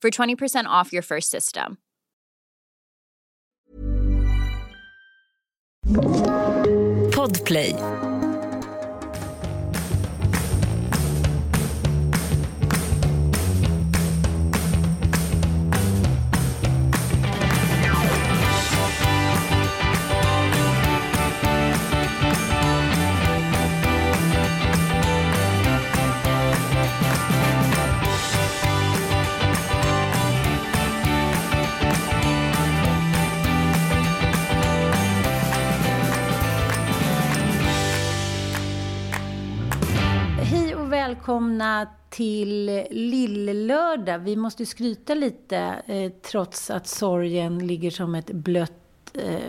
for 20% off your first system. Podplay. Välkomna till Lillelördag. Vi måste skryta lite eh, trots att sorgen ligger som ett blött, eh,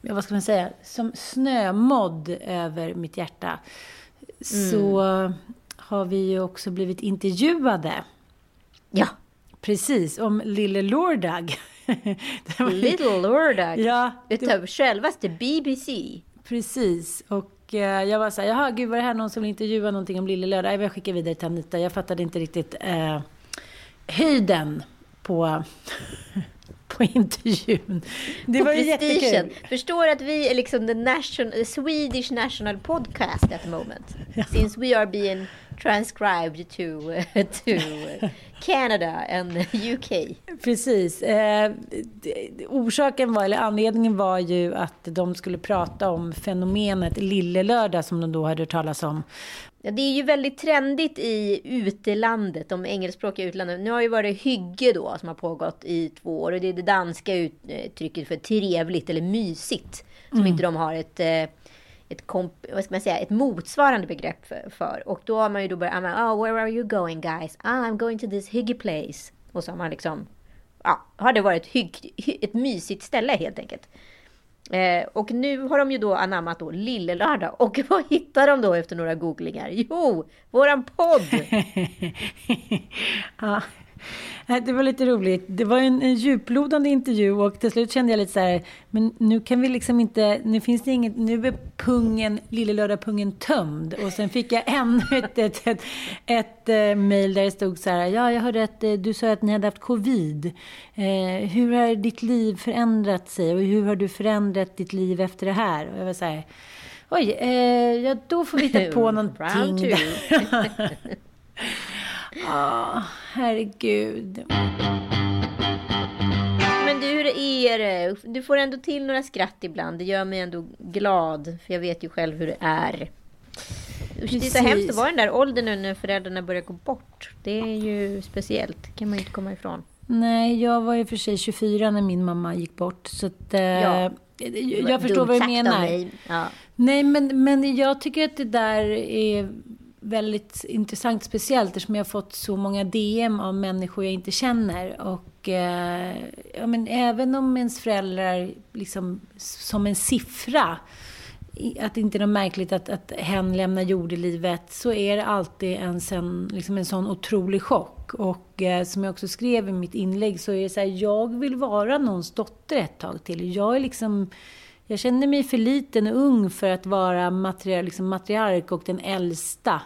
vad ska man säga, som snömodd över mitt hjärta. Så har vi ju också blivit intervjuade. Ja, Precis, om Lille Lördag. Little Lordag. Ja, det- Utav självaste BBC. Precis. Och jag var så här, jaha, gud var det här någon som vill intervjua någonting om Lille Lördag? Jag skickar vidare till Anita. Jag fattade inte riktigt eh, höjden på, på intervjun. Det var ju jättekul. Förstår att vi är liksom the, nation, the Swedish national podcast at the moment. Since we are being transcribed to, to Canada and UK. Precis. Eh, orsaken var, eller anledningen var ju att de skulle prata om fenomenet Lille Lördag som de då hade hört talas om. Ja, det är ju väldigt trendigt i utelandet, de engelskspråkiga utlandet. Nu har ju varit hygge då som har pågått i två år och det är det danska uttrycket för trevligt eller mysigt. Som inte de har ett, eh, ett, komp- vad ska man säga, ett motsvarande begrepp för, för. Och då har man ju då börjat oh, where are you going guys? Ah, I'm going to this hygge place. Och så har man liksom, ja, har det varit hygg, hy, ett mysigt ställe helt enkelt. Eh, och nu har de ju då anammat då Lillelördag. Och vad hittar de då efter några googlingar? Jo, våran podd! Ja. Det var lite roligt. Det var en, en djuplodande intervju och till slut kände jag lite så här, men nu kan vi liksom inte, nu finns det inget, nu är pungen, Lille Lördag-pungen tömd. Och sen fick jag ännu ett, ett, ett, ett, eh, mejl där det stod så här, ja jag hörde att eh, du sa att ni hade haft covid. Eh, hur har ditt liv förändrat sig och hur har du förändrat ditt liv efter det här? Och jag var så här, oj, eh, ja då får vi hitta på någonting. Ja, herregud. Men du, hur är det? Du får ändå till några skratt ibland. Det gör mig ändå glad. För jag vet ju själv hur det är. Usch, Det är så Precis. hemskt att vara i den där åldern nu när föräldrarna börjar gå bort. Det är ju speciellt. Det kan man ju inte komma ifrån. Nej, jag var ju för sig 24 när min mamma gick bort. Så att, eh, Ja. jag förstår Dumt vad du menar. Ja. Nej, men, men jag tycker att det där är väldigt intressant, speciellt eftersom jag har fått så många DM av människor jag inte känner. Och eh, ja, men även om ens föräldrar liksom som en siffra, att det inte är något märkligt att, att hen lämnar jordelivet, så är det alltid en, sen, liksom en sån otrolig chock. Och eh, som jag också skrev i mitt inlägg så är det så här, jag vill vara någons dotter ett tag till. Jag är liksom jag känner mig för liten och ung för att vara matriark, liksom matriark och den äldsta.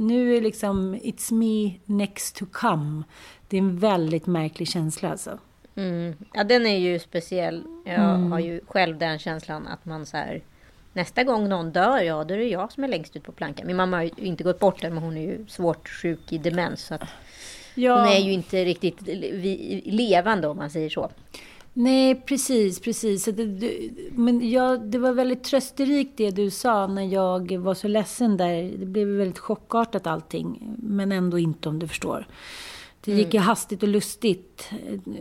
Nu är liksom, it's me next to come. Det är en väldigt märklig känsla alltså. Mm. Ja, den är ju speciell. Jag mm. har ju själv den känslan att man så här... Nästa gång någon dör, ja då är det jag som är längst ut på plankan. Min mamma har ju inte gått bort än, men hon är ju svårt sjuk i demens. Så att ja. Hon är ju inte riktigt levande om man säger så. Nej, precis, precis. Det, men jag, det var väldigt trösterikt det du sa när jag var så ledsen där. Det blev väldigt chockartat allting, men ändå inte om du förstår. Det gick ju mm. hastigt och lustigt.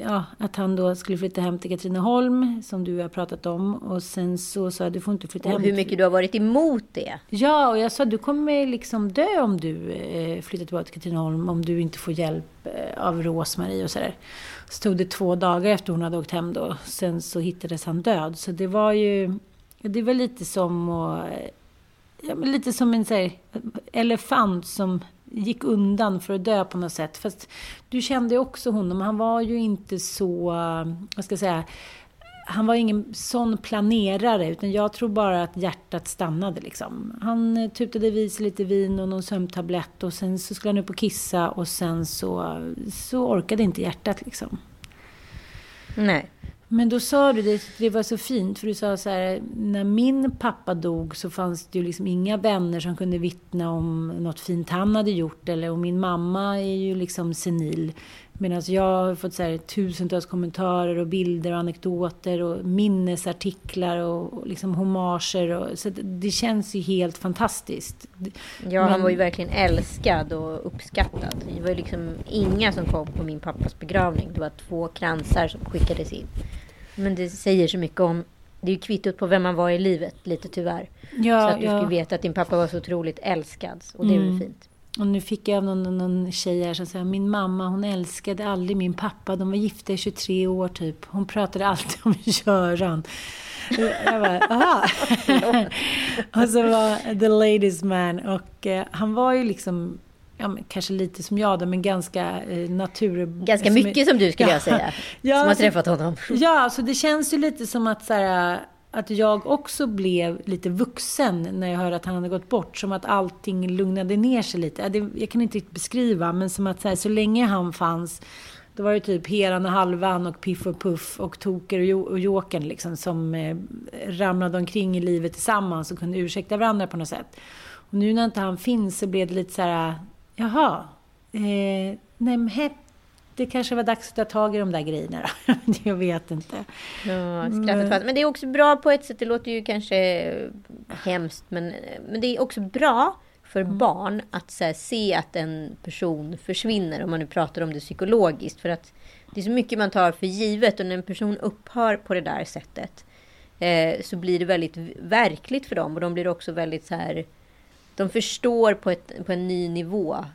Ja, att han då skulle flytta hem till Katrineholm, som du har pratat om. Och sen så sa jag, du får inte flytta och hem. hur mycket du har varit emot det. Ja, och jag sa, du kommer liksom dö om du eh, flyttar tillbaka till Katrineholm, om du inte får hjälp eh, av Rosmarie och sådär stod tog det två dagar efter hon hade åkt hem då. Sen så hittades han död. Så det var ju, det var lite som att, ja, lite som en här, elefant som gick undan för att dö på något sätt. Fast du kände också honom. Han var ju inte så, vad ska jag säga, han var ingen sån planerare, utan jag tror bara att hjärtat stannade. Liksom. Han tutade vid sig lite vin och någon sömntablett och sen så skulle han upp och kissa och sen så, så orkade inte hjärtat. Liksom. Nej. Men då sa du det, det var så fint, för du sa så här, när min pappa dog så fanns det ju liksom inga vänner som kunde vittna om något fint han hade gjort, eller och min mamma är ju liksom senil. Medan jag har fått så här, tusentals kommentarer och bilder och anekdoter och minnesartiklar och, liksom homager. Och, så det känns ju helt fantastiskt. Ja, Men, han var ju verkligen älskad och uppskattad. Det var ju liksom inga som kom på min pappas begravning. Det var två kransar som skickades in. Men det säger så mycket om det är ju kvittot på vem man var i livet, lite tyvärr. Ja, så att du ja. skulle veta att din pappa var så otroligt älskad. Och det är mm. väl fint. Och nu fick jag av någon, någon tjej här som sa min mamma hon älskade aldrig min pappa. De var gifta i 23 år typ. Hon pratade alltid om Göran. Jag bara, aha. och så var the ladies man. Och eh, han var ju liksom, ja, men, kanske lite som jag då, men ganska eh, natur... Ganska mycket som, som du skulle ja. jag säga. ja, som har träffat honom. Ja, så det känns ju lite som att så här, att jag också blev lite vuxen när jag hörde att han hade gått bort. Som att allting lugnade ner sig lite. Jag kan inte riktigt beskriva, men som att så, här, så länge han fanns då var det typ Heran och Halvan och Piff och Puff och Toker och, Jokern liksom, som eh, ramlade omkring i livet tillsammans och kunde ursäkta varandra på något sätt. Och nu när inte han finns så blev det lite så här, jaha, eh, nej det kanske var dags att ta tag i de där grejerna då. Jag vet inte. Ja, men... men det är också bra på ett sätt. Det låter ju kanske hemskt, men, men det är också bra för mm. barn att här, se att en person försvinner, om man nu pratar om det psykologiskt. För att det är så mycket man tar för givet och när en person upphör på det där sättet eh, så blir det väldigt verkligt för dem och de blir också väldigt så här de förstår på, ett, på en ny nivå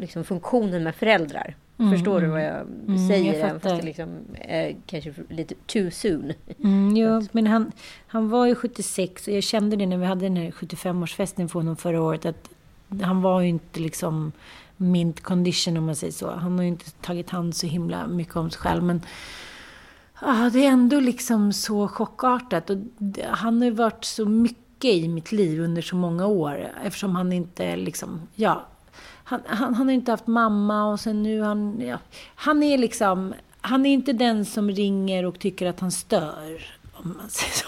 liksom funktionen med föräldrar. Mm, Förstår du vad jag mm, säger? Jag fast det liksom, är kanske lite too soon. Mm, jo, men han, han var ju 76 och jag kände det när vi hade den här 75-årsfesten för honom förra året. Att han var ju inte liksom mint condition om man säger så. Han har ju inte tagit hand så himla mycket om sig själv. Men ah, det är ändå liksom så chockartat. Och han har ju varit så mycket i mitt liv under så många år. Eftersom han inte liksom, ja, han, han, han har inte haft mamma och sen nu han, ja, han är liksom, han är inte den som ringer och tycker att han stör, om man säger så.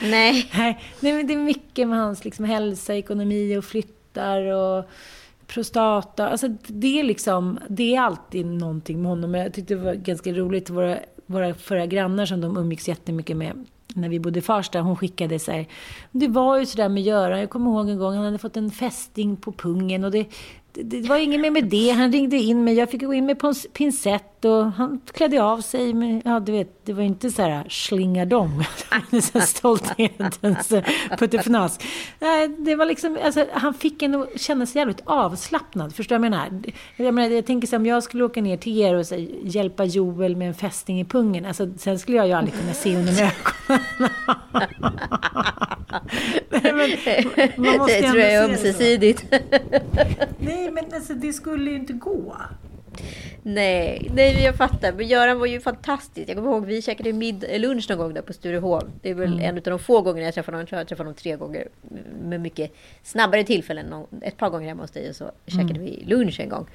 Nej. Nej, men det är mycket med hans liksom, hälsa, ekonomi och flyttar och prostata. Alltså det är liksom, det är alltid någonting med honom. Jag tyckte det var ganska roligt, våra, våra förra grannar som de umgicks jättemycket med när vi bodde i Farsta, hon skickade så här, det var ju sådär med Göran, jag kommer ihåg en gång han hade fått en fästing på pungen och det, det, var inget mer med det. Han ringde in mig. Jag fick gå in med pincett och han klädde av sig. Men, ja, du vet, det var inte så här slingardong. Stolthetens puttefnas. Nej, det var liksom, alltså, han fick en att känna sig jävligt avslappnad. Förstår du vad jag menar? Jag, menar, jag tänker så om jag skulle åka ner till er och så, hjälpa Joel med en fästing i pungen. Alltså, sen skulle jag ju aldrig kunna se honom i ögonen. Nej, men, man måste det tror jag är ömsesidigt. Nej, men alltså, det skulle ju inte gå. Nej, nej jag fattar. Men Göran var ju fantastisk. Jag kommer ihåg vi käkade mid lunch någon gång där på Sturehov. Det är väl mm. en av de få gångerna jag träffade honom. Jag tror jag träffade honom tre gånger. Med mycket snabbare tillfällen. Ett par gånger hemma hos dig och så käkade mm. vi lunch en gång.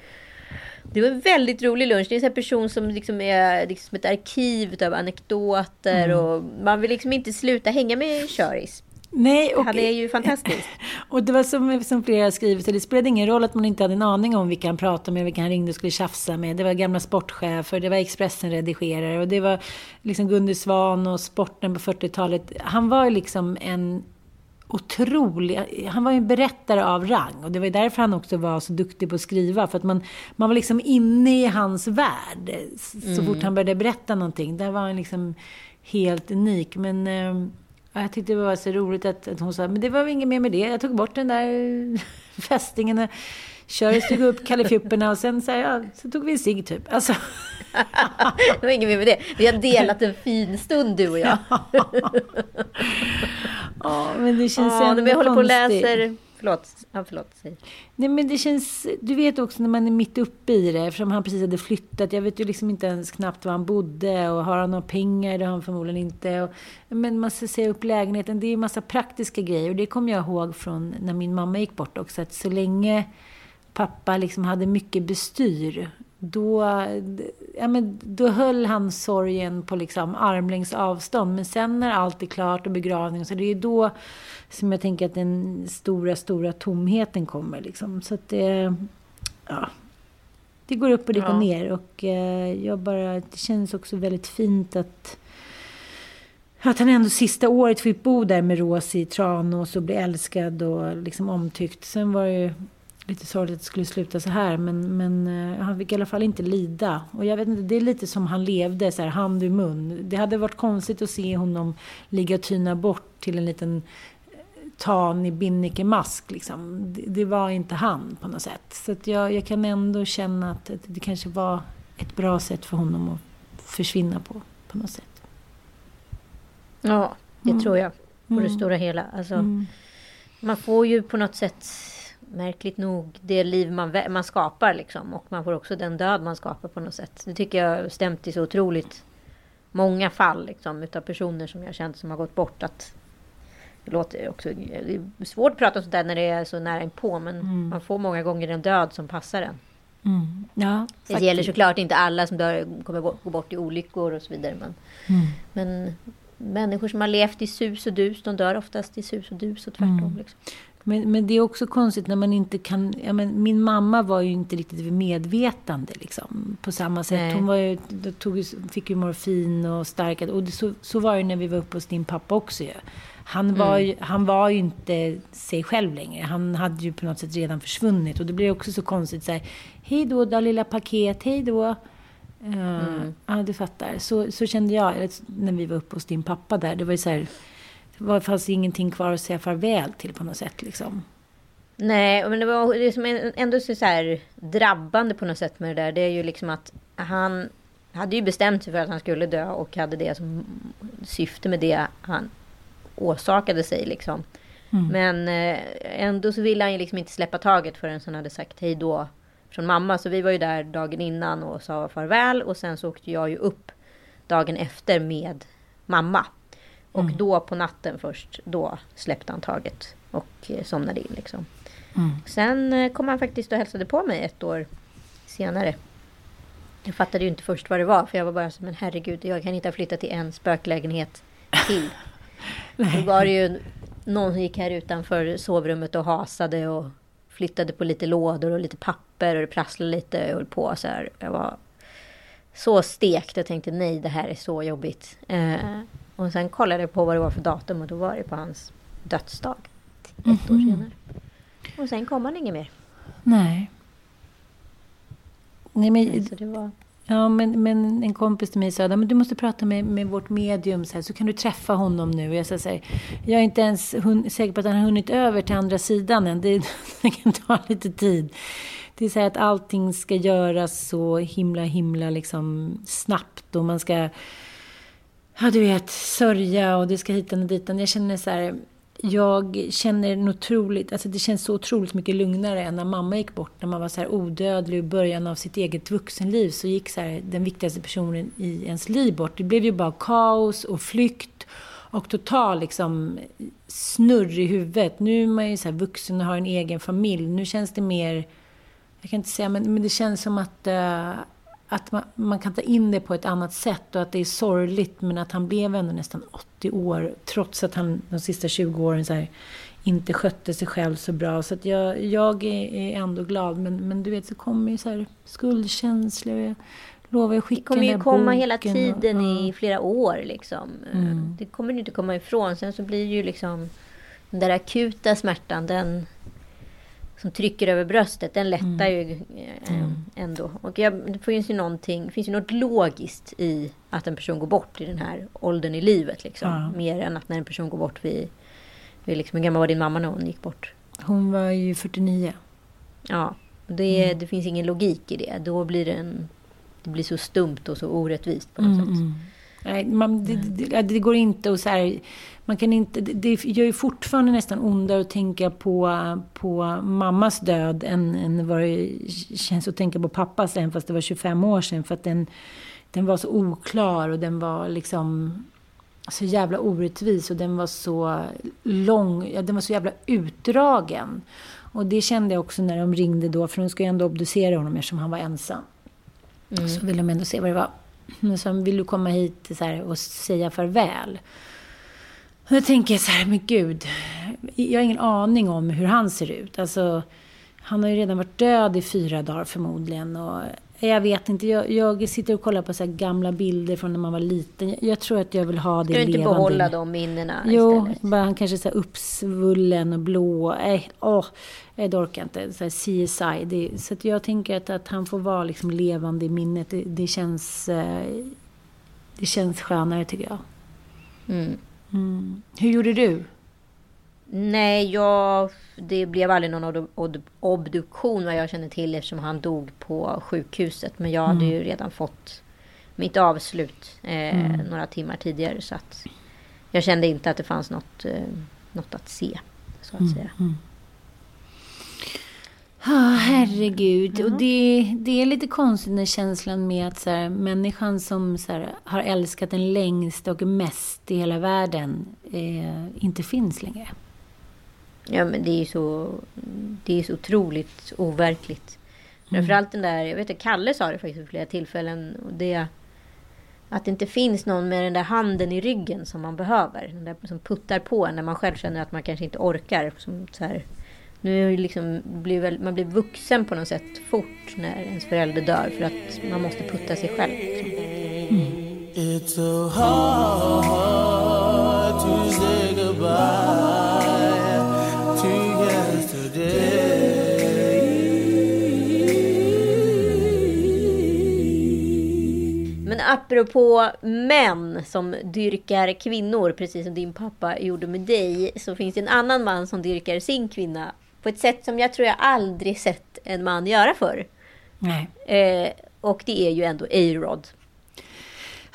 Det var en väldigt rolig lunch. Det är en person som liksom är liksom ett arkiv av anekdoter mm. och man vill liksom inte sluta hänga med Köris. Nej, och, Han är ju fantastisk. Och det var som, som flera har skrivit, det spelade ingen roll att man inte hade en aning om vilka han pratade med, vilka han ringde och skulle tjafsa med. Det var gamla sportchefer, det var Expressen-redigerare och det var liksom Gunde Svan och sporten på 40-talet. Han var ju liksom en otrolig... Han var ju en berättare av rang. Och det var därför han också var så duktig på att skriva. För att man, man var liksom inne i hans värld. Så mm. fort han började berätta någonting. Där var han liksom helt unik. Men eh, jag tyckte det var så roligt att, att hon sa, men det var inget mer med det. Jag tog bort den där fästingen. Och Körde, stod upp kallefjupperna och sen så, ja, så tog vi en cigg typ. Alltså. det var inget mer med det. Vi har delat en fin stund du och jag. ja, men det känns ja, ändå Jag håller på och läser Förlåt. Ja, förlåt. Säg. Nej, men det känns... Du vet också när man är mitt uppe i det, eftersom han precis hade flyttat. Jag vet ju liksom inte ens knappt var han bodde och har han några pengar? Det har han förmodligen inte. Och, men man ska säga upp lägenheten. Det är ju massa praktiska grejer och det kommer jag ihåg från när min mamma gick bort också. Att så länge pappa liksom hade mycket bestyr då, ja, men då höll han sorgen på liksom armlängds avstånd. Men sen när allt är klart och begravning, så det är då som jag tänker att den stora, stora tomheten kommer. Liksom. Så att det, ja, det går upp och det går ner. Och eh, jag bara, det känns också väldigt fint att att han ändå sista året fick bo där med Rosie i Tranås och bli älskad och liksom omtyckt. Sen var det ju lite sorgligt att det skulle sluta så här. Men, men uh, han fick i alla fall inte lida. Och jag vet inte, det är lite som han levde, så här, hand i mun. Det hade varit konstigt att se honom ligga och tyna bort till en liten eh, tanig binnikemask. Liksom. Det, det, var inte han på något sätt. Så jag, jag kan ändå känna att, att det kanske var ett bra sätt för honom att försvinna på, på något sätt. Ja, det mm. tror jag. På mm. det stora hela. Alltså, mm. Man får ju på något sätt märkligt nog det liv man, man skapar liksom. Och man får också den död man skapar på något sätt. Det tycker jag stämt i så otroligt många fall liksom, utav personer som jag känt som har gått bort. Att det låter också... Det är svårt att prata om sånt där när det är så nära inpå. Men mm. man får många gånger en död som passar en. Mm. Ja, det gäller såklart inte alla som dör, kommer gå, bort i olyckor och så vidare. Men, mm. men människor som har levt i sus och dus, de dör oftast i sus och dus och tvärtom. Mm. Liksom. Men, men det är också konstigt när man inte kan... Ja, men min mamma var ju inte riktigt vid medvetande liksom, på samma sätt. Nej. Hon var ju, tog, fick ju morfin och starkare. Och det, så, så var det när vi var uppe hos din pappa också. Ju. Han, mm. var ju, han var ju inte sig själv längre. Han hade ju på något sätt redan försvunnit. Och det blir också så konstigt så här, Hej då, då lilla paket. Hej då. Uh, mm. Ja, du fattar. Så, så kände jag när vi var uppe hos din pappa där. Det var ju så här det fanns ingenting kvar att säga farväl till på något sätt. Liksom. Nej, men det var det som ändå så här drabbande på något sätt med det där. Det är ju liksom att han hade ju bestämt sig för att han skulle dö och hade det som syfte med det han åsakade sig. Liksom. Mm. Men eh, ändå så ville han ju liksom inte släppa taget förrän han hade sagt hej då från mamma. Så vi var ju där dagen innan och sa farväl och sen så åkte jag ju upp dagen efter med mamma. Och mm. då på natten först, då släppte han taget och eh, somnade in. Liksom. Mm. Sen eh, kom han faktiskt och hälsade på mig ett år senare. Jag fattade ju inte först vad det var, för jag var bara så men herregud, jag kan inte ha flyttat till en spöklägenhet till. Då var det ju någon som gick här utanför sovrummet och hasade och flyttade på lite lådor och lite papper och det prasslade lite och höll på så här. Jag var så stekt. Jag tänkte nej, det här är så jobbigt. Eh, och sen kollade jag på vad det var för datum och då var det på hans dödsdag. Ett mm -hmm. år mhm. senare. Och sen kom han inget mer. Nej. Nej men, så det var... Ja, men, men en kompis till mig sa att du måste prata med, med vårt medium så, här, så kan du träffa honom nu. Jag, så här, jag är inte ens hun, säker på att han har hunnit över till andra sidan än. Det, det kan ta lite tid. Det är så här att allting ska göras så himla, himla liksom snabbt och man ska ja du vet, sörja och det ska hitan och ditan. Jag känner så här, jag känner en otroligt, alltså det känns så otroligt mycket lugnare än när mamma gick bort. När man var så här odödlig i början av sitt eget vuxenliv så gick så här, den viktigaste personen i ens liv bort. Det blev ju bara kaos och flykt och total liksom snurr i huvudet. Nu är man ju så här vuxen och har en egen familj. Nu känns det mer jag kan inte säga, men, men det känns som att, uh, att man, man, kan ta in det på ett annat sätt och att det är sorgligt. Men att han blev ändå nästan 80 år, trots att han de sista 20 åren så här, inte skötte sig själv så bra. Så att jag, jag är ändå glad. Men, men du vet, så kommer ju så här skuldkänslor. Jag lovar att skicka Det kommer ju komma hela tiden och, i flera år. Liksom. Mm. Det kommer du inte komma ifrån. Sen så blir ju liksom den där akuta smärtan, den som trycker över bröstet, den lättar Mm. ju eh, ändå. Och jag, det finns ju någonting, det finns ju något logiskt i att en person går bort i den här åldern i livet. Liksom. Ja. Mer än att när en person går bort vid, vid liksom, hur gammal var din mamma när hon gick bort? Hon var ju 49. Ja, det, Mm. det finns ingen logik i det. Då blir det en... Det blir så stumt och så orättvist på något Mm, sätt. mm. Nej, man, det, det, det går inte att så här, man kan inte, det, gör ju fortfarande nästan ondare att tänka på, på mammas död än, än vad det känns att tänka på pappas, även fast det var 25 år sedan. För att den, den var så oklar och den var liksom så jävla orättvis och den var så lång, ja, den var så jävla utdragen. Och det kände jag också när de ringde då, för de ska ju ändå obducera honom eftersom han var ensam. Så ville de ändå se vad det var. Men sen vill du komma hit så här, och säga farväl. Och då tänker jag så här, men gud. Jag har ingen aning om hur han ser ut. Alltså, han har ju redan varit död i fyra dagar förmodligen. Och jag vet inte, jag, jag sitter och kollar på så gamla bilder från när man var liten. Jag, jag tror att jag vill ha det Ska du inte levande. behålla de minnena Jo, istället? bara han kanske är så uppsvullen och blå. Nej, åh, jag orkar inte. Så CSI. Det, så jag tänker att, att han får vara liksom levande i minnet. Det, det, känns, eh, det känns skönare tycker jag. Mm. Mm. Hur gjorde du? Nej, jag, det blev aldrig någon ob- ob- obduktion vad jag känner till eftersom han dog på sjukhuset. Men jag hade ju redan fått mitt avslut eh, några timmar tidigare. Så att jag kände inte att det fanns något, eh, något att se. Så att säga. Ah, herregud. Och det, det är lite konstigt när känslan med att så här, människan som så här, har älskat den längst och mest i hela världen eh, inte finns längre. Ja, men det är ju så, det är så otroligt overkligt. Framförallt den där, jag vet inte, Kalle sa det faktiskt vid flera tillfällen. Och det, att det inte finns någon med den där handen i ryggen som man behöver. Den där som puttar på en när man själv känner att man kanske inte orkar. Som så här, nu liksom, blir väl, man blir vuxen på något sätt fort när ens förälder dör. För att man måste putta sig själv. Men apropå män som dyrkar kvinnor, precis som din pappa gjorde med dig, så finns det en annan man som dyrkar sin kvinna på ett sätt som jag tror jag aldrig sett en man göra förr. Eh, och det är ju ändå A-Rod.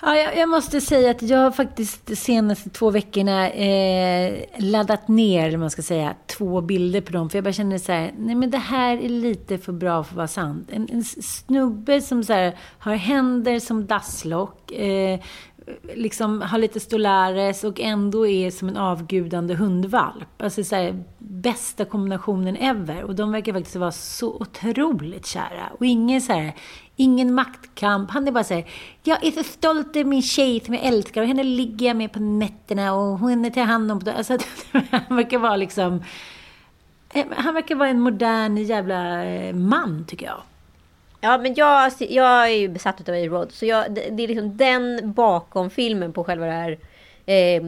Ja, jag, jag måste säga att jag har faktiskt de senaste två veckorna eh, laddat ner, eller man ska säga, två bilder på dem. För jag bara känner så här, nej men det här är lite för bra för att vara sant. En, en snubbe som så här, har händer som dasslock, eh, liksom har lite stolares och ändå är som en avgudande hundvalp. Alltså så här, bästa kombinationen ever. Och de verkar faktiskt vara så otroligt kära. Och ingen så här, ingen maktkamp. Han är bara så här, jag är så stolt över min tjej som jag älskar och henne ligger jag med på nätterna och henne tar jag hand om. Alltså, han verkar vara liksom, eh, han verkar vara en modern jävla eh, man tycker jag. Ja, men jag, alltså, jag är ju besatt av A-Rod. Så jag, det, det är liksom den bakom filmen på själva det här eh,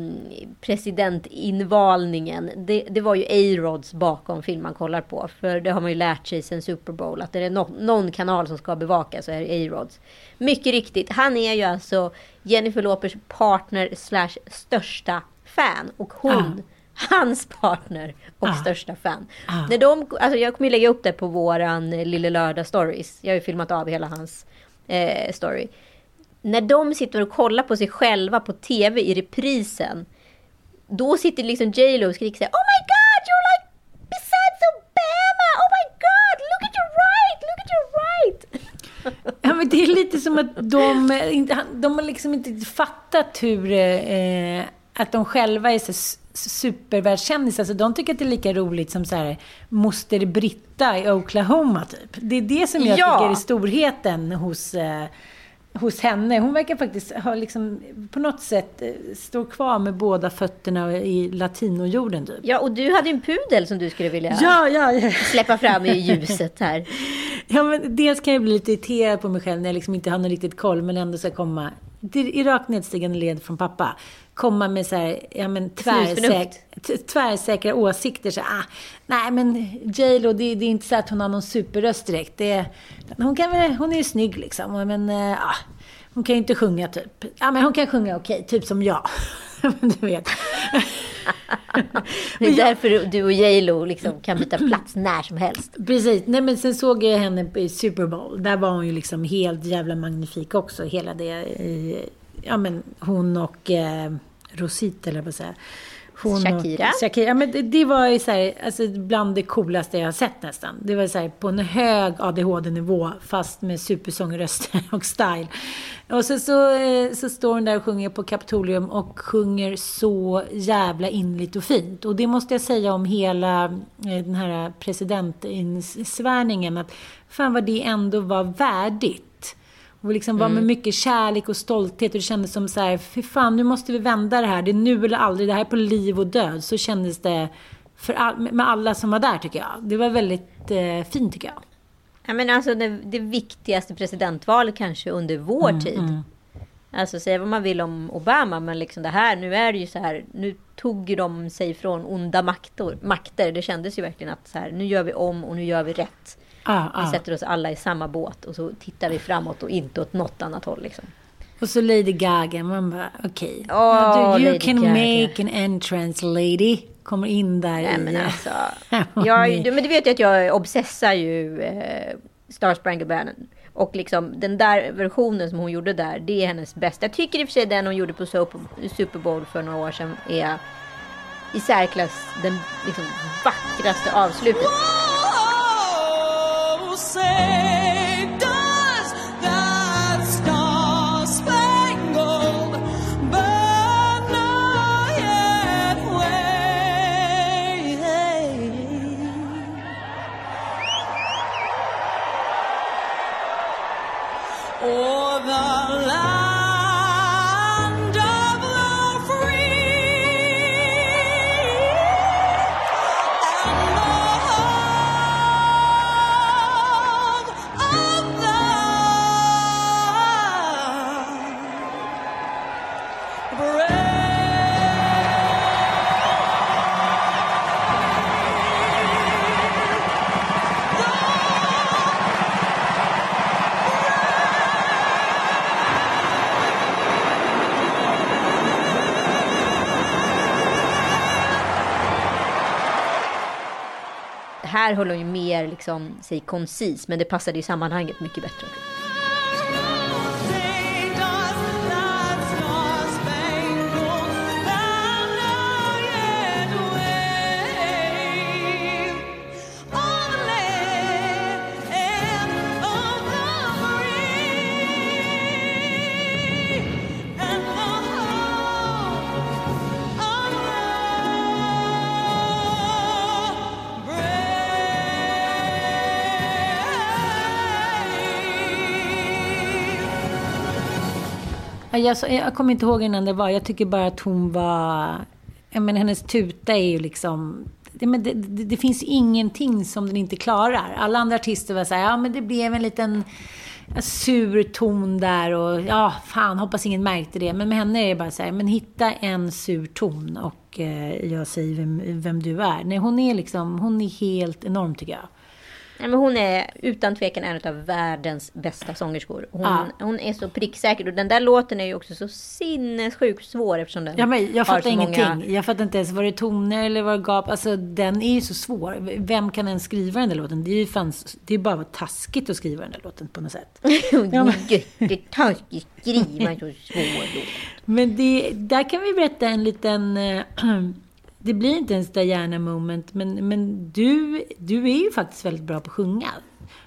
presidentinvalningen. Det, det var ju A-Rods bakom film man kollar på. För det har man ju lärt sig sen Super Bowl. Att det är no, någon kanal som ska bevaka så är det A-Rods. Mycket riktigt. Han är ju alltså Jennifer Lopers partner slash största fan. Och hon Ah hans partner och Ah. största fan. Ah. När de, alltså jag kommer ju lägga upp det på våran eh, Lille Lördag Stories. Jag har ju filmat av hela hans eh, story. När de sitter och kollar på sig själva på tv i reprisen. Då sitter liksom J Lo och skriker såhär Oh my god you're like besides Obama! Oh my god look at your right! Look at your right! Ja, men det är lite som att de, eh, de har liksom inte fattat hur, eh, att de själva är så supervärldskändisar, så de tycker att det är lika roligt som så här, moster Britta i Oklahoma, typ. Det är det som jag Ja. tycker är storheten hos, eh, hos henne. Hon verkar faktiskt ha liksom, på något sätt, eh, stå kvar med båda fötterna i latinojorden, typ. Ja, och du hade en pudel som du skulle vilja Ja, ja, ja. släppa fram i ljuset här. Ja, men dels kan jag bli lite irriterad på mig själv när jag liksom inte har någon riktigt koll, men ändå ska komma i rakt nedstigande led från pappa. Komma med så här, ja men tvärsäk, tvärsäkra åsikter. Så, ah, nej men J Lo, det, det är inte så att hon har någon superröst direkt. Det, hon, kan, väl- hon är ju snygg liksom, men eh, ah, hon kan ju inte sjunga typ. Ja men hon kan sjunga okej, typ som jag. Du vet. Det är därför du och J Lo liksom kan byta plats när som helst. Precis. Nej, men sen såg jag henne i Super Bowl. Där var hon ju liksom helt jävla magnifik också. Hela det. i- Ja, men hon och eh, Rosita, eller vad säga. Hon Shakira. Och, Shakira. Ja, men det, det var ju så här, alltså bland det coolaste jag har sett nästan. Det var så här, på en hög ADHD-nivå, fast med supersångröster och style. Och så, så, eh, så står hon där och sjunger på Kapitolium och sjunger så jävla inligt och fint. Och det måste jag säga om hela eh, den här presidentsvärningen, att fan vad det ändå var värdigt. Och liksom var med mycket kärlek och stolthet. Och det kändes som så här, fy fan, nu måste vi vända det här. Det är nu eller aldrig. Det här är på liv och död. Så kändes det för all, med alla som var där, tycker jag. Det var väldigt eh, fint, tycker jag. Ja, men alltså det, det viktigaste presidentvalet kanske under vår tid. Alltså säga vad man vill om Obama, men liksom det här, nu är det ju så här, nu tog ju de sig från onda makter. makter. Det kändes ju verkligen att så här, nu gör vi om och nu gör vi rätt. Ah, Vi ah. sätter oss alla i samma båt och så tittar vi framåt och inte åt något annat håll. Liksom. Och så Lady Gaga, man bara okej. Ja, du- you Lady can Gaga. make an entrance lady. Kommer in där Nej, i... men alltså, jag, du, men du vet ju att jag obsessar ju eh, Star Spangled Banner. Och liksom den där versionen som hon gjorde där, det är hennes bästa. Jag tycker i och för sig den hon gjorde på Super Super Bowl för några år sedan är i särklass den liksom, vackraste avslutet. Oh, say Här höll hon ju mer liksom, sig koncis, men det passade ju sammanhanget mycket bättre. Jag, jag kommer inte ihåg innan det var. Jag tycker bara att hon var... Jag menar, hennes tuta är ju liksom... Det, men det, det, det finns ingenting som den inte klarar. Alla andra artister var så här, ja men det blev en liten sur ton där och ja, fan, hoppas ingen märkte det. Men med henne är det bara så här, men hitta en sur ton och eh, jag säger vem, vem du är. Nej, hon är liksom, hon är helt enorm tycker jag. Nej, men hon är utan tvekan en av världens bästa sångerskor. Hon, Ja. hon är så pricksäker. Och den där låten är ju också så sinnessjukt svår eftersom den Ja, men jag har fattar ingenting. många... Jag fattar inte ens, var det toner eller var det gap? Alltså den är ju så svår. Vem kan ens skriva den där låten? Det är ju fan, det är bara taskigt att skriva den där låten på något sätt. Ja, men- Jättetaskigt skriva så svår låt. Men det, där kan vi berätta en liten... Det blir inte ens Diana moment, men, men du, du är ju faktiskt väldigt bra på att sjunga.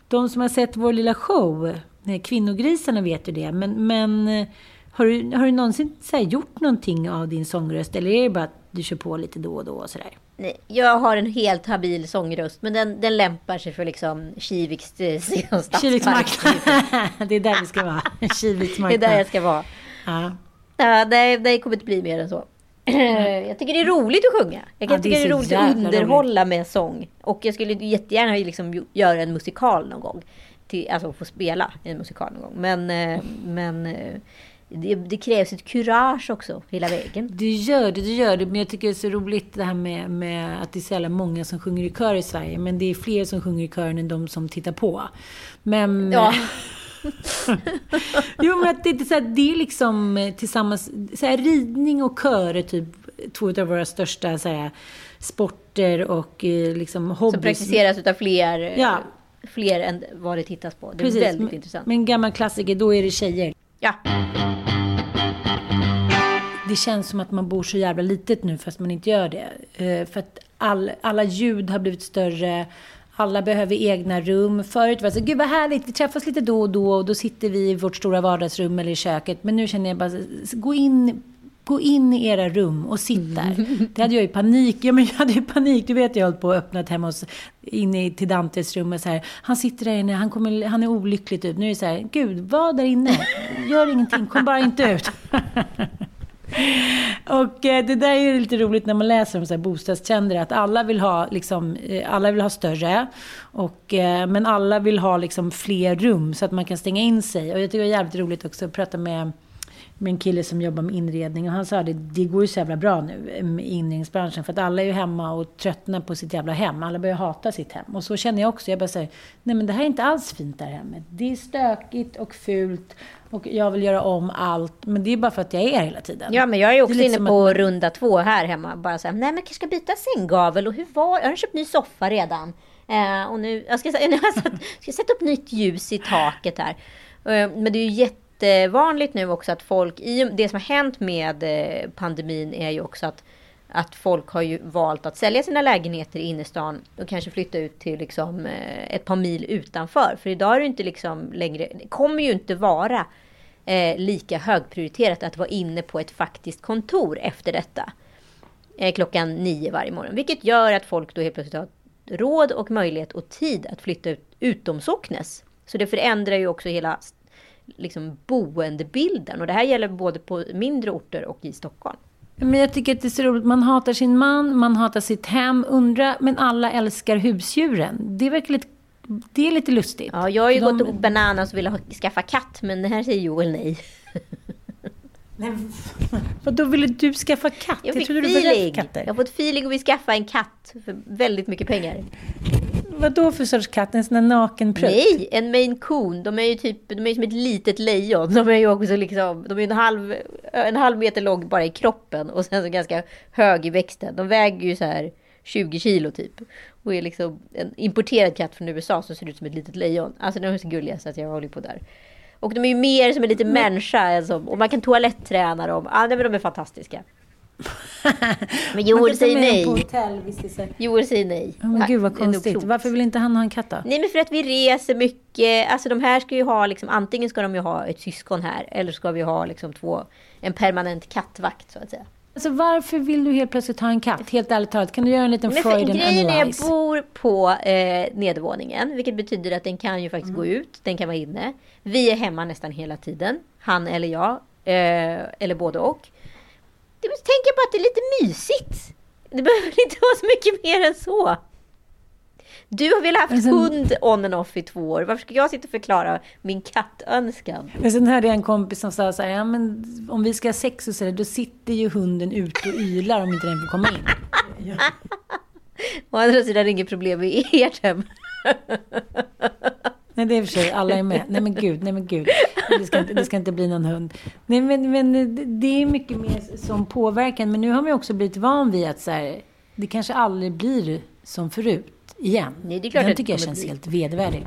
De som har sett vår lilla show, eh, Kvinnogrisarna vet ju det, men, men eh, Har du, har du någonsin så gjort någonting av din sångröst eller är det bara att du kör på lite då och då och sådär? Nej, jag har en helt habil sångröst, men den, den lämpar sig för liksom Kiviks eh, stadspark. Kiviks marknad. det är där vi ska vara. Kiviks Det är marknad. där jag ska vara. Ja. Ja, det, det kommer inte bli mer än så. Jag tycker det är roligt att sjunga. Jag kan Ja, det är tycka det är roligt att underhålla med sång. Och jag skulle jättegärna liksom göra en musikal någon gång. Till, alltså få spela en musikal någon gång. Men, eh, men eh, det, det krävs ett kurage också hela vägen. Du gör det, du gör det. Men jag tycker det är så roligt det här med, med att det är så jävla många som sjunger i kör i Sverige. Men det är fler som sjunger i kören än de som tittar på. Men... Ja. Jo, men att det, det, så här, det är liksom eh, tillsammans... Så här, ridning och kör är typ två av våra största så här, sporter och eh, liksom Som hobbys. praktiseras utav fler, eh, Ja. fler än vad det tittas på. Det är Precis. väldigt men, intressant. Men en gammal klassiker, då är det tjejer. Ja. Det känns som att man bor så jävla litet nu fast man inte gör det. För att all, alla ljud har blivit större. Alla behöver egna rum. Förut var det så, gud vad härligt, vi träffas lite då och då och då sitter vi i vårt stora vardagsrum eller i köket. Men nu känner jag bara, gå in, gå in i era rum och sitt där. Det hade jag ju panik. Ja, men jag hade ju panik. Du vet, jag hållit på och öppnat hemma hos, inne i- till Dantes rum och så här. Han sitter där inne, han, kommer, han är olycklig typ. Nu är det så här, gud, var där inne. Gör ingenting, kom bara inte ut. Och eh, det där är ju lite roligt när man läser om så här bostadstrender, att alla vill ha, liksom, eh, alla vill ha större, och, eh, men alla vill ha liksom, fler rum så att man kan stänga in sig. Och jag tycker det är jävligt roligt också att prata med, med en kille som jobbar med inredning och han sa det, det går ju så jävla bra nu eh, med inredningsbranschen för att alla är ju hemma och tröttnar på sitt jävla hem. Alla börjar hata sitt hem. Och så känner jag också. Jag bara säger, nej men det här är inte alls fint det här hemmet. Det är stökigt och fult och jag vill göra om allt. Men det är bara för att jag är här hela tiden. Ja, men jag är också lite inne på att- runda två här hemma. Bara så här, nej men jag kanske ska byta sänggavel och hur var Jag har köpt ny soffa redan. Eh, och nu, jag ska, nu har jag satt, ska sätta upp nytt ljus i taket här. Eh, men det är ju jättevanligt nu också att folk, i det som har hänt med eh, pandemin är ju också att att folk har ju valt att sälja sina lägenheter i innerstan och kanske flytta ut till liksom eh, ett par mil utanför. För idag är det inte liksom längre, det kommer ju inte vara eh, lika högprioriterat att vara inne på ett faktiskt kontor efter detta. Eh, klockan nio varje morgon. Vilket gör att folk då helt plötsligt har råd och möjlighet och tid att flytta ut utom socknes. Så det förändrar ju också hela liksom, boendebilden. Och det här gäller både på mindre orter och i Stockholm. Men jag tycker att det är så roligt. Man hatar sin man, man hatar sitt hem. Undra, men alla älskar husdjuren. Det verkar lite, det är lite lustigt. Ja, jag har ju De- gått bananas och ha, skaffa katt, men det här säger Joel nej. Vad då ville du skaffa katt? Jag fick trodde du rädd för feeling. katter. Jag har fått feeling och vill skaffa en katt för väldigt mycket pengar. Vad då för sorts katt? En sån där naken prutt? Nej, en maine coon. De är ju typ, de är ju som ett litet lejon. De är ju också liksom, de är en halv, en halv meter lång bara i kroppen och sen så ganska hög i växten. De väger ju så här 20 kilo typ. Och är liksom en importerad katt från USA som ser ut som ett litet lejon. Alltså de är så gulliga så att jag håller på där. Och de är ju mer som en liten människa. än som- och man kan toaletträna dem. Ah, nej, men de är fantastiska. Men Joel säger nej. hotell. Joel säger nej. Ja, men gud vad konstigt. Varför vill inte han ha en katt då? Nej men för att vi reser mycket. Alltså de här ska ju ha liksom, antingen ska de ju ha ett syskon här eller ska vi ha liksom två, en permanent kattvakt så att säga. Alltså varför vill du helt plötsligt ha en katt? Helt ärligt talat, kan du göra en liten Men för Freud grejen är jag bor på eh, nedervåningen, vilket betyder att den kan ju faktiskt gå ut, den kan vara inne. Vi är hemma nästan hela tiden, han eller jag, eh, eller både och. Det, tänk bara att det är lite mysigt. Det behöver inte vara så mycket mer än så. Du har väl haft sen- hund on and off i två år. Varför ska jag sitta och förklara min kattönskan? Men sen hörde jag en kompis som sa så här, ja men om vi ska ha sex och så där, då sitter ju hunden ute och ylar om inte den får komma in. Å andra sidan är det inget problem i ert hem. Nej, det är för sig, alla är med. Nej men gud, nej men gud. Det ska inte, det ska inte bli någon hund. Nej men, men det- är mycket mer som påverkan. Men nu har man också blivit van vid att så här, det kanske aldrig blir som förut igen. Nej, det är klart Den att det tycker jag känns bli. helt vedervärdig.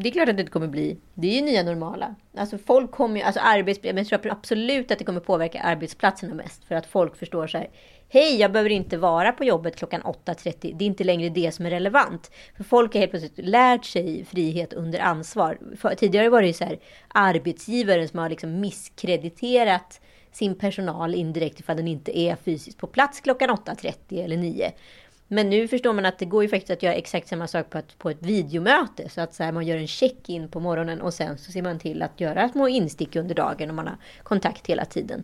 Det är klart att det inte kommer bli. Det är ju nya normala. Alltså folk kommer ju, alltså arbets, men jag tror absolut att det kommer påverka arbetsplatserna mest. För att folk förstår så här. Hej, jag behöver inte vara på jobbet klockan 8.30. Det är inte längre det som är relevant. För folk har helt plötsligt lärt sig frihet under ansvar. För, tidigare var det ju så här arbetsgivaren som har liksom misskrediterat sin personal indirekt ifall den inte är fysiskt på plats klockan 8.30 eller 9. Men nu förstår man att det går ju faktiskt att göra exakt samma sak på ett, på ett videomöte. Så att så här, man gör en check-in på morgonen och sen så ser man till att göra små instick under dagen och man har kontakt hela tiden.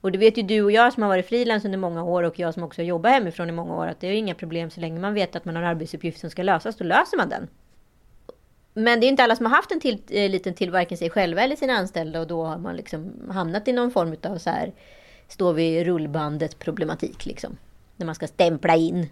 Och det vet ju du och jag som har varit frilans under många år och jag som också jobbar hemifrån i många år att det är inga problem så länge man vet att man har en arbetsuppgift som ska lösas, då löser man den. Men det är inte alla som har haft en till, eh, liten till varken sig själva eller sina anställda och då har man liksom hamnat i någon form av så här står vid rullbandet problematik liksom. När man ska stämpla in,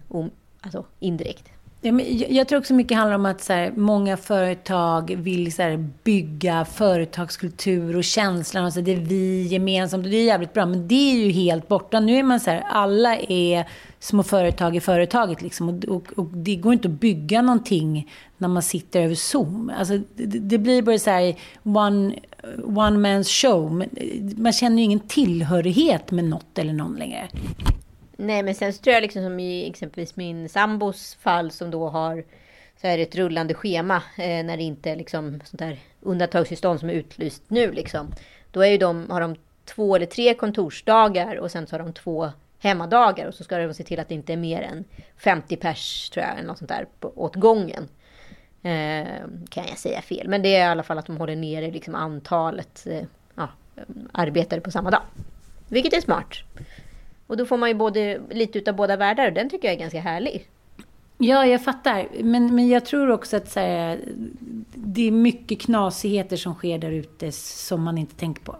alltså indirekt. Ja, men jag, jag tror också mycket handlar om att så här, många företag vill så här, bygga företagskultur och känslan av att det är vi gemensamt. Och det är jävligt bra, men det är ju helt borta. Nu är man så här, alla är små företag i företaget. Liksom, och, och, och det går inte att bygga någonting när man sitter över Zoom. Alltså, det, det blir bara så här one, one man's show. Man känner ju ingen tillhörighet med något eller någon längre. Nej, men sen så tror jag liksom som i exempelvis min sambos fall som då har så är det ett rullande schema eh, när det inte är liksom sånt där undantagstillstånd som är utlyst nu liksom. Då är ju de, har de två eller tre kontorsdagar och sen så har de två hemmadagar och så ska de se till att det inte är mer än 50 pers tror jag, eller något sånt där på, åt gången. Eh, kan jag säga fel, men det är i alla fall att de håller nere liksom antalet eh, ja, eh, arbetare på samma dag. Vilket är smart. Och då får man ju både, lite utav båda världar och den tycker jag är ganska härlig. Ja, jag fattar. Men, men jag tror också att så här, det är mycket knasigheter som sker där ute som man inte tänker på.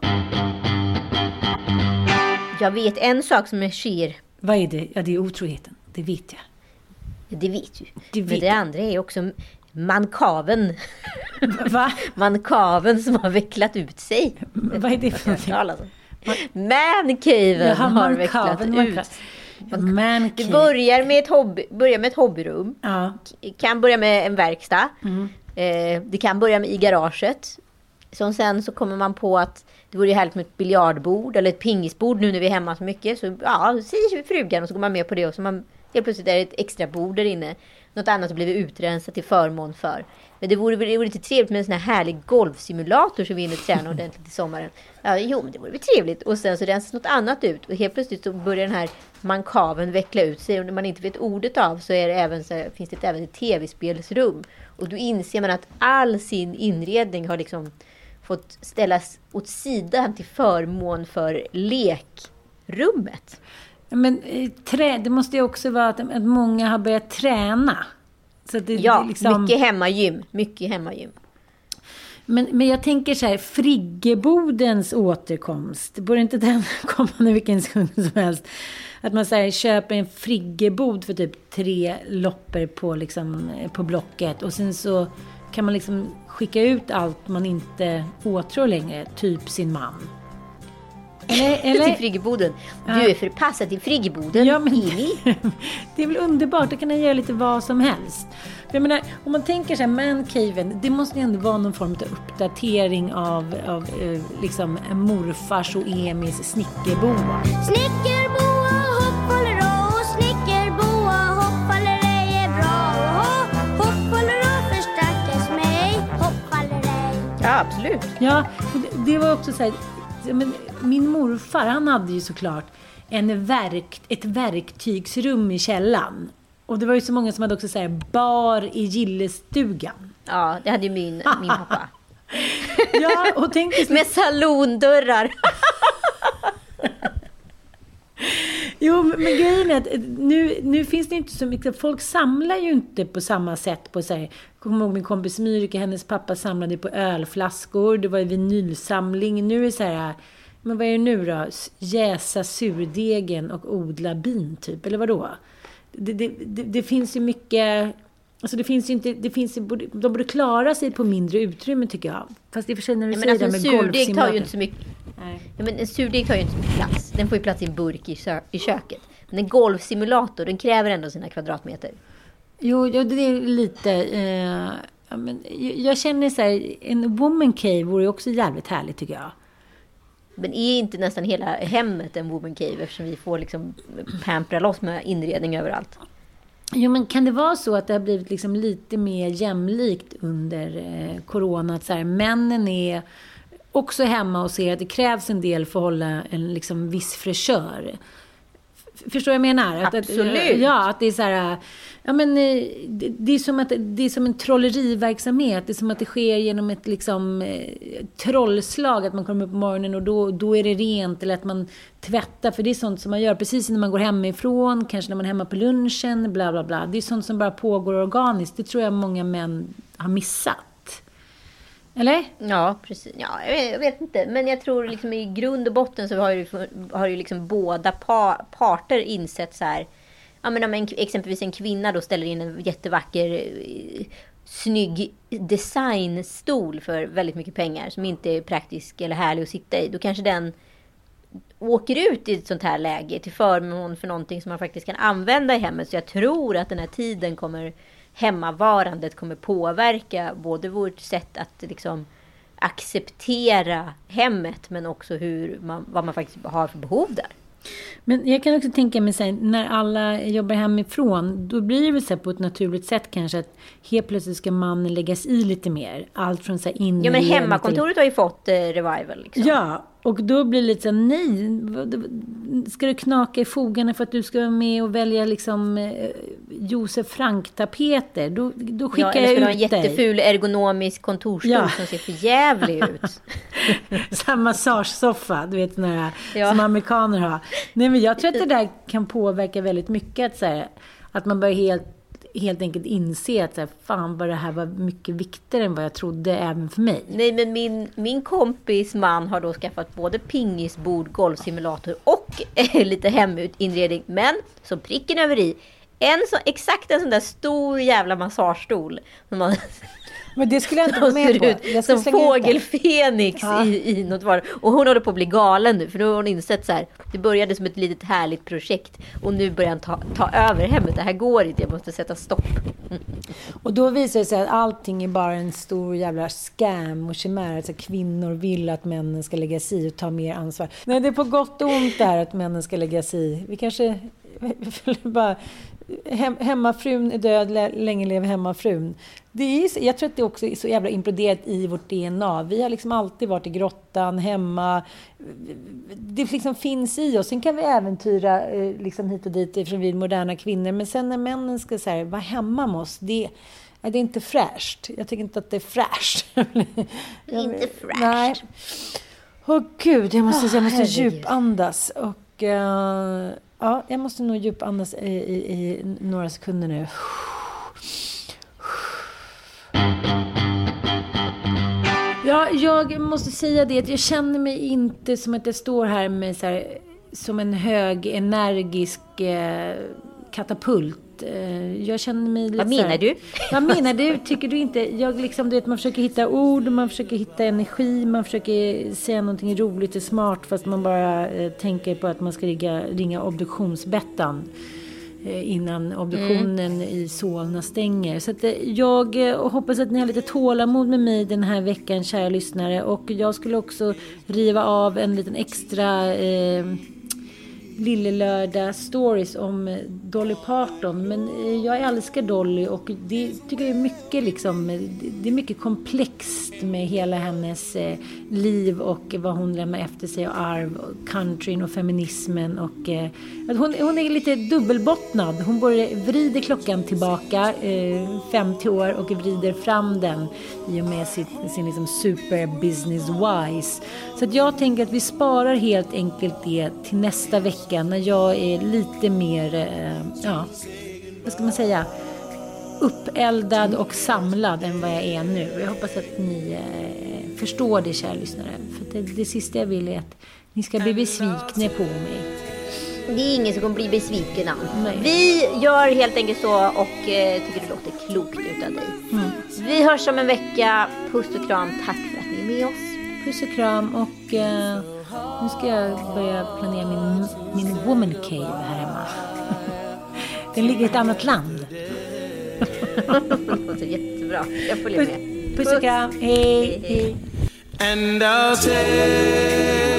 Jag vet en sak som är sker, Vad är det? Ja, det är otroheten. Det vet jag. det vet du. Det Men vet det jag. andra är också mankaven. Va? mankaven som har vecklat ut sig. Vad är det för någonting? Mancaven Jaha, har vecklat ut. Man Det börjar med ett, hobby, börjar med ett hobbyrum. Ja. kan börja med en verkstad. Mm. Eh, det kan börja med i garaget. Som sen så kommer man på att det vore ju härligt med ett biljardbord eller ett pingisbord nu när vi är hemma så mycket. Så ja, säger frugan och så går man med på det och så man helt plötsligt är det ett extra bord där inne. Något annat har blivit utrensat till förmån för. Men det vore, det vore lite trevligt med en sån här härlig golfsimulator som vi hinner träna ordentligt i sommaren. Ja, jo, men det vore väl trevligt. Och sen så rensas något annat ut och helt plötsligt så börjar den här mankaven veckla ut sig. Och när man inte vet ordet av så, är det även så finns det även ett tv-spelsrum. Och då inser man att all sin inredning har liksom fått ställas åt sidan till förmån för lekrummet. Men eh, trä, det måste ju också vara att, att många har börjat träna. Så det, Ja, det liksom, mycket hemmagym. Mycket hemmagym. men, men jag tänker så här, friggebodens återkomst. Borde inte den komma nu vilken sekund som helst? Att man så här, köper en friggebod för typ tre loppor på, liksom, eh, på Blocket. Och sen så kan man liksom skicka ut allt man inte åtrår längre. Typ sin man. Eller? Till eller? friggeboden. Du är förpassad till friggeboden, Ja, men- Ini. Det är väl underbart, då kan han göra lite vad som helst. Jag menar, om man tänker så här, mancaven, det måste ju ändå vara någon form av uppdatering av, av eh, liksom morfars och Emis snickerboa. Snickerboa, hoppfallerå, snickerboa, hoppfallerej är bra. Ho, hoppfallerå för stackars mig, hoppfallerej. Ja, absolut. Ja, det, det var också så här, ja, men min morfar han hade ju såklart en verk, ett verktygsrum i källaren. Och det var ju så många som hade också så här, bar i gillestugan. Ja, det hade ju min, min pappa. Ja, och tänk Med salondörrar. Jo, men grejen är att eh, nu, nu finns det inte så mycket. Folk samlar ju inte på samma sätt på så. Jag kommer ihåg min kompis Myrika, hennes pappa samlade på ölflaskor. Det var en vinylsamling. Nu är det så här, men vad är det nu då? Jäsa surdegen och odla bin typ, eller vadå? Det, det, det, det finns ju mycket... Alltså det finns ju inte, det finns ju, de borde klara sig på mindre utrymme tycker jag. Fast i och för sig när du men säger alltså, det med surdeg tar ju golfsimulator. inte så mycket... Nej. Ja, men en surdeg tar ju inte så mycket plats. Den får ju plats i en burk i, i köket. Men en golfsimulator, den kräver ändå sina kvadratmeter. Jo, jo, det är lite... Eh, Ja, men jag- jag känner så här, en woman cave vore ju också jävligt härligt tycker jag. Men är inte nästan hela hemmet en woman cave eftersom vi får liksom pampra loss med inredning överallt? Jo, men kan det vara så att det har blivit liksom lite mer jämlikt under eh, corona? Att så här, männen är också hemma och ser att det krävs en del för att hålla en liksom, viss fräschör. Förstår jag vad jag menar? Att, Absolut. Att, ja, att det är så här... Ja, men, eh, det, det, är som att, det är som en trolleriverksamhet. Det är som att det sker genom ett liksom, eh, trollslag. Att man kommer upp på morgonen och då, då är det rent. Eller att man tvättar. För det är sånt som man gör precis när man går hemifrån. Kanske när man är hemma på lunchen. Bla, bla, bla. Det är sånt som bara pågår organiskt. Det tror jag många män har missat. Eller? Ja, precis. Ja, jag vet, inte. Men jag tror liksom i grund och botten så har ju, har ju liksom båda pa, parter insett så här. Ja, men om en, exempelvis en kvinna då ställer in en jättevacker eh, snygg designstol för väldigt mycket pengar som inte är praktisk eller härlig att sitta i. Då kanske den åker ut i ett sånt här läge till förmån för någonting som man faktiskt kan använda i hemmet. Så jag tror att den här tiden kommer hemmavarandet kommer påverka både vårt sätt att liksom acceptera hemmet men också hur man, vad man faktiskt har för behov där. Men jag kan också tänka mig här, när alla jobbar hemifrån, då blir det väl så här på ett naturligt sätt kanske att helt plötsligt ska mannen läggas i lite mer. Allt från så här Ja men inredning till- hemmakontoret har ju fått eh, revival. Liksom. Ja, och då blir det lite så här, nej, ska du knaka i fogarna för att du ska vara med och välja liksom eh, Josef Frank-tapeter? Då, då Ja, skickar eller ska du ha jag en ut dig. jätteful ergonomisk kontorsstol Ja. som ser för jävlig ut. Här massagesoffa, du vet här Ja. som amerikaner har. Nej men jag tror att det där kan påverka väldigt mycket. Att, så här, att man börjar helt, helt enkelt inse att så här, fan vad det här var mycket viktigare än vad jag trodde även för mig. Nej men min, min kompis man har då skaffat både pingisbord, golfsimulator och eh, lite heminredning. Men som pricken över i. En så, exakt en sån där stor jävla massagestol. Som man, Men det skulle jag inte gå med på. ut som det. fågelfenix Ja. i, i något var. Och hon håller på att bli galen nu. För nu har hon insett så här. Det började som ett litet härligt projekt. Och nu börjar han ta, ta över hemmet. Det här går inte. Jag måste sätta stopp. Och då visar det sig att allting är bara en stor jävla scam och chimär. Alltså kvinnor vill att männen ska lägga sig i och ta mer ansvar. Nej, det är på gott och ont där att männen ska lägga sig i. Vi kanske bara... Hem, hemmafrun är död, lä- länge lever hemmafrun. Det är, jag tror att det också är så jävla imploderat i vårt DNA. Vi har liksom alltid varit i grottan, hemma. Det liksom finns i oss. Sen kan vi äventyra eh, liksom hit och dit eftersom vi är moderna kvinnor. Men sen när männen ska så här, vara hemma med oss, det, är det är inte fräscht. Jag tycker inte att det är fräscht. Inte fräscht. Nej. Åh gud, jag måste, jag måste djupandas. Och, eh, ja, jag måste nog djupandas i, i, i några sekunder nu. Ja, jag måste säga det att jag känner mig inte som att jag står här med så här, som en hög, energisk eh, katapult. Eh, jag känner mig lite Vad menar du? Vad menar du? Tycker du inte? Jag liksom, du vet, man försöker hitta ord, man försöker hitta energi, man försöker säga någonting roligt och smart fast man bara eh, tänker på att man ska ringa, ringa obduktionsbettan eh, innan obduktionen i Solna stänger. Så att, eh, jag eh, hoppas att ni har lite tålamod med mig den här veckan, kära lyssnare. Och jag skulle också riva av en liten extra eh, Lillelördag stories om eh, Dolly Parton. Men eh, jag älskar Dolly och det tycker jag är mycket liksom, det- är mycket komplext med hela hennes eh, liv och vad hon lämnar efter sig och arv, och countryn och feminismen och att hon, hon är lite dubbelbottnad. Hon både vrider klockan tillbaka 50 år och vrider fram den i och med sin, sin liksom super business wise. Så att jag tänker att vi sparar helt enkelt det till nästa vecka när jag är lite mer, eh, ja, vad ska man säga, uppeldad och samlad än vad jag är nu. Jag hoppas att ni eh, förstår det, kära lyssnare. För det, det sista jag vill är att ni ska bli besvikna på mig. Det är ingen som kommer bli besviken än. Vi gör helt enkelt så och eh, tycker det låter klokt utav dig. Mm. Vi hörs om en vecka. Puss och kram. Tack för att ni är med oss. Puss och kram och eh, nu ska jag börja planera min, min woman cave här hemma. Den ligger i ett annat land. Det låter jättebra. Jag följer med. puss och kram. Hej, hej. And I'll take